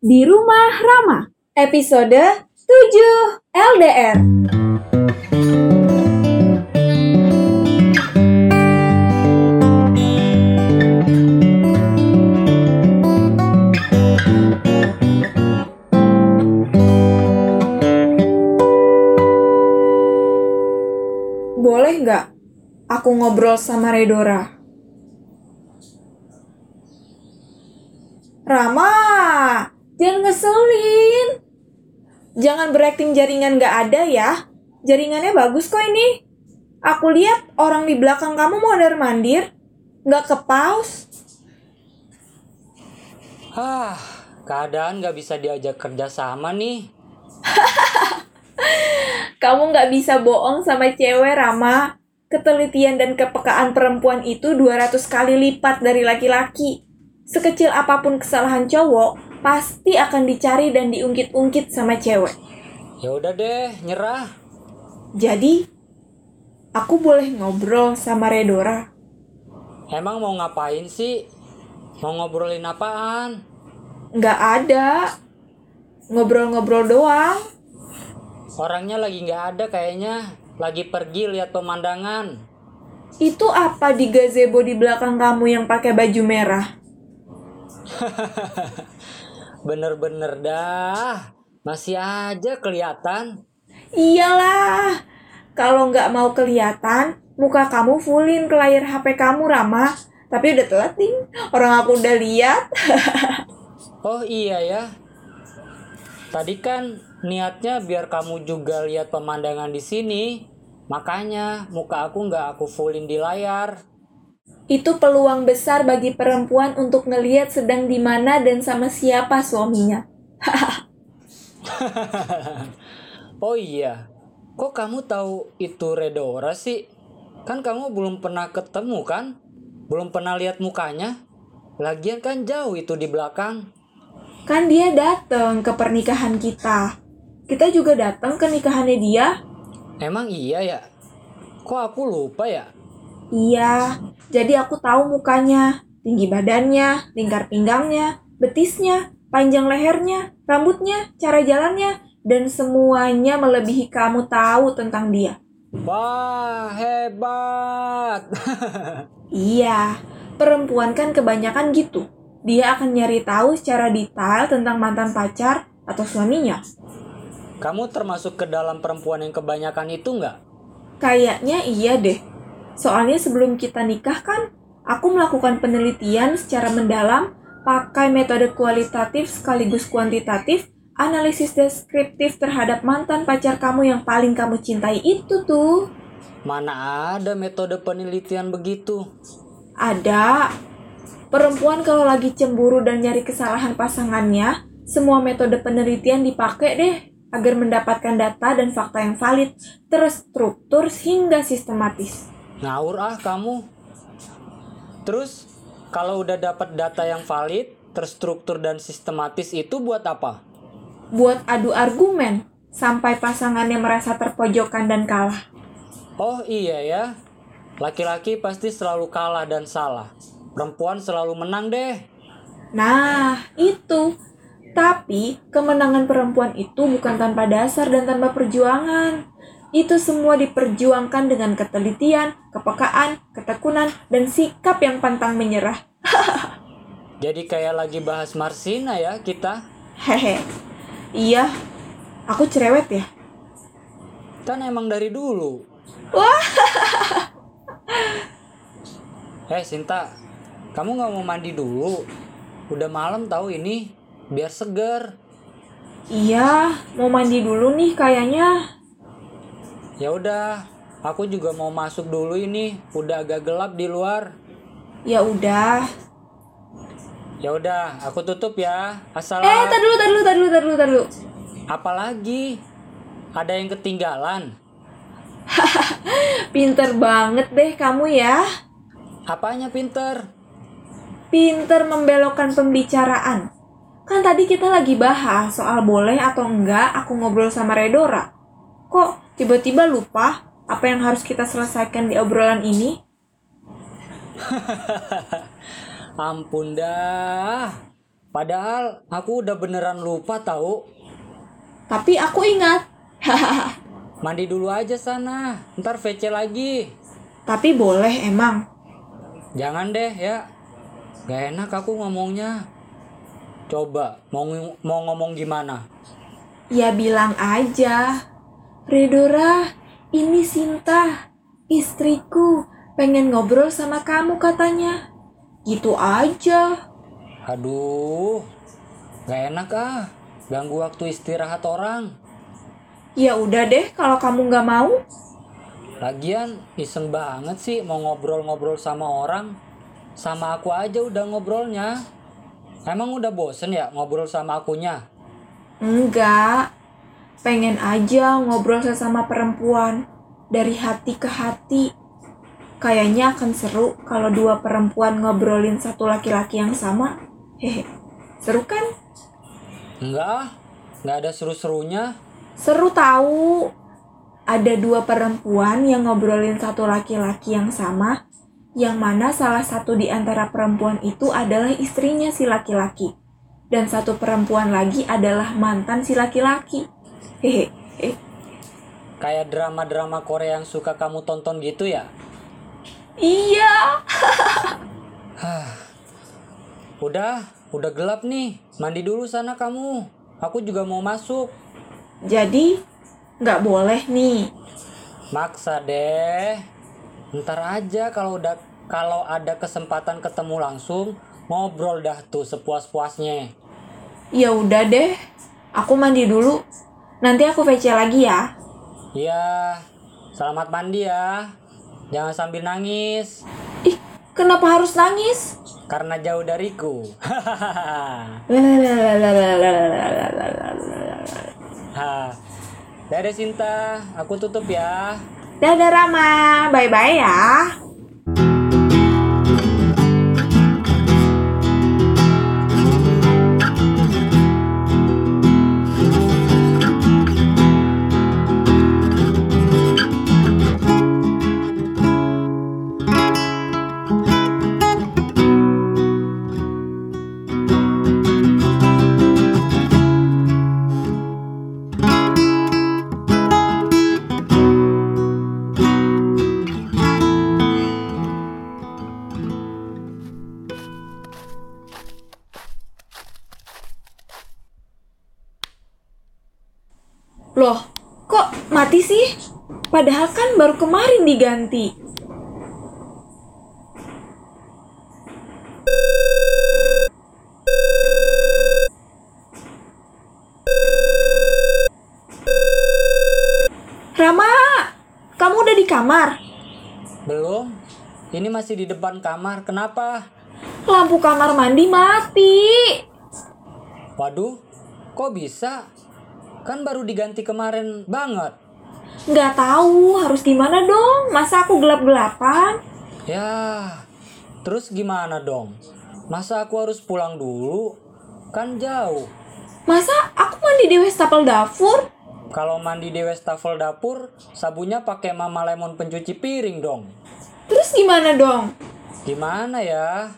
Di Rumah Rama, episode 7 LDR. Boleh nggak aku ngobrol sama Redora? Rama, jangan ngeselin. Jangan berakting jaringan nggak ada ya. Jaringannya bagus kok ini. Aku lihat orang di belakang kamu mondar mandir, nggak ke pause. Hah, keadaan nggak bisa diajak kerja sama nih. Kamu nggak bisa bohong sama cewek, Rama. Ketelitian dan kepekaan perempuan itu 200 kali lipat dari laki-laki. Sekecil apa pun kesalahan cowok, pasti akan dicari dan diungkit-ungkit sama cewek. Ya udah deh, nyerah. Jadi, aku boleh ngobrol sama Redora. Emang mau ngapain sih? Mau ngobrolin apaan? Nggak ada. Ngobrol-ngobrol doang. Orangnya lagi nggak ada kayaknya. Lagi pergi lihat pemandangan. Itu apa di gazebo di belakang kamu yang pakai baju merah? Bener-bener dah. Masih aja kelihatan. Iyalah. Kalau nggak mau kelihatan, muka kamu fullin ke layar HP kamu, Rama. Tapi udah telat nih. Orang aku udah lihat. Oh iya ya. Tadi kan niatnya biar kamu juga lihat pemandangan di sini. Makanya muka aku nggak aku fullin di layar. Itu peluang besar bagi perempuan untuk ngeliat sedang di mana dan sama siapa suaminya. Oh iya, kok kamu tahu itu Redora sih? Kan kamu belum pernah ketemu kan? Belum pernah lihat mukanya? Lagian kan jauh itu di belakang. Kan dia datang ke pernikahan kita. Kita juga datang ke nikahannya dia. Emang iya ya? Kok aku lupa ya? Iya, jadi aku tahu mukanya, tinggi badannya, lingkar pinggangnya, betisnya, panjang lehernya, rambutnya, cara jalannya, dan semuanya melebihi kamu tahu tentang dia. Wah, hebat. Iya, perempuan kan kebanyakan gitu. Dia akan nyari tahu secara detail tentang mantan pacar atau suaminya. kamu termasuk ke dalam perempuan yang kebanyakan itu nggak? Kayaknya iya deh. Soalnya sebelum kita nikah kan, aku melakukan penelitian secara mendalam pakai metode kualitatif sekaligus kuantitatif, analisis deskriptif terhadap mantan pacar kamu yang paling kamu cintai itu tuh. Mana ada metode penelitian begitu? Ada. Perempuan kalau lagi cemburu dan nyari kesalahan pasangannya, semua metode penelitian dipakai deh agar mendapatkan data dan fakta yang valid, terstruktur hingga sistematis. Ngawur ah kamu. Terus kalau udah dapat data yang valid, terstruktur dan sistematis itu buat apa? Buat adu argumen sampai pasangannya merasa terpojokkan dan kalah. Oh iya ya. Laki-laki pasti selalu kalah dan salah. Perempuan selalu menang deh. Nah, itu. Tapi kemenangan perempuan itu bukan tanpa dasar dan tanpa perjuangan. Itu semua diperjuangkan dengan ketelitian, kepekaan, ketekunan, dan sikap yang pantang menyerah. Jadi kayak lagi bahas Marsina ya kita. Hehe. Iya, aku cerewet ya. Kan emang dari dulu. Wah, Eh Sinta, kamu nggak mau mandi dulu? Udah malam tahu ini, biar seger. iya, mau mandi dulu nih kayaknya. Ya udah, aku juga mau masuk dulu ini. Udah agak gelap di luar. Ya udah. Ya udah, aku tutup ya. Eh, Assalam. tar dulu, tar dulu, tar dulu, tar dulu, tar dulu. Apalagi? Ada yang ketinggalan? Pinter banget deh kamu ya. Apanya pinter? Pinter membelokkan pembicaraan. Kan tadi kita lagi bahas soal boleh atau enggak aku ngobrol sama Redora. Kok tiba-tiba lupa apa yang harus kita selesaikan di obrolan ini? Ampun dah. Padahal aku udah beneran lupa tahu. Tapi aku ingat. Mandi dulu aja sana, ntar VC lagi. Tapi boleh emang. Jangan deh ya. Gak enak aku ngomongnya. Coba mau mau ngomong gimana? Ya bilang aja. Redora, ini Sinta, istriku, pengen ngobrol sama kamu katanya. Gitu aja. Aduh, gak enak ah. Ganggu waktu istirahat orang. Ya udah deh kalau kamu nggak mau. Lagian iseng banget sih mau ngobrol-ngobrol sama orang. Sama aku aja udah ngobrolnya. Emang udah bosen ya ngobrol sama akunya? Enggak. Pengen aja ngobrol sesama perempuan dari hati ke hati. Kayaknya akan seru kalau dua perempuan ngobrolin satu laki-laki yang sama. Hehe. Seru kan? Enggak, nggak ada seru-serunya. Seru tahu. Ada dua perempuan yang ngobrolin satu laki-laki yang sama, yang mana salah satu di antara perempuan itu adalah istrinya si laki-laki. Dan satu perempuan lagi adalah mantan si laki-laki. Eh, Kayak drama-drama Korea yang suka kamu tonton gitu ya? Iya. Udah, udah gelap nih. Mandi dulu sana kamu. Aku juga mau masuk. Jadi nggak boleh nih. Maksa deh. Ntar aja kalau udah kalau ada kesempatan ketemu langsung ngobrol dah tuh sepuas-puasnya. Ya udah deh. Aku mandi dulu. Nanti aku VC lagi ya. Iya, selamat mandi ya. Jangan sambil nangis Ih, kenapa harus nangis? karena jauh dariku. Ha. Dadah Sinta, aku tutup ya. Dadah Rama, bye-bye ya. Loh, kok mati sih? Padahal kan baru kemarin diganti. Rama, kamu udah di kamar? Belum? Ini masih di depan kamar. Kenapa? Lampu kamar mandi mati. Waduh, kok bisa? Kan baru diganti kemarin banget. Nggak tahu harus gimana dong? Masa aku gelap-gelapan? Ya, terus gimana dong? Masa aku harus pulang dulu? Kan jauh. Masa aku mandi di wastafel dapur? Kalau mandi di wastafel dapur, sabunnya pakai Mama Lemon pencuci piring dong. Terus gimana dong? Gimana ya?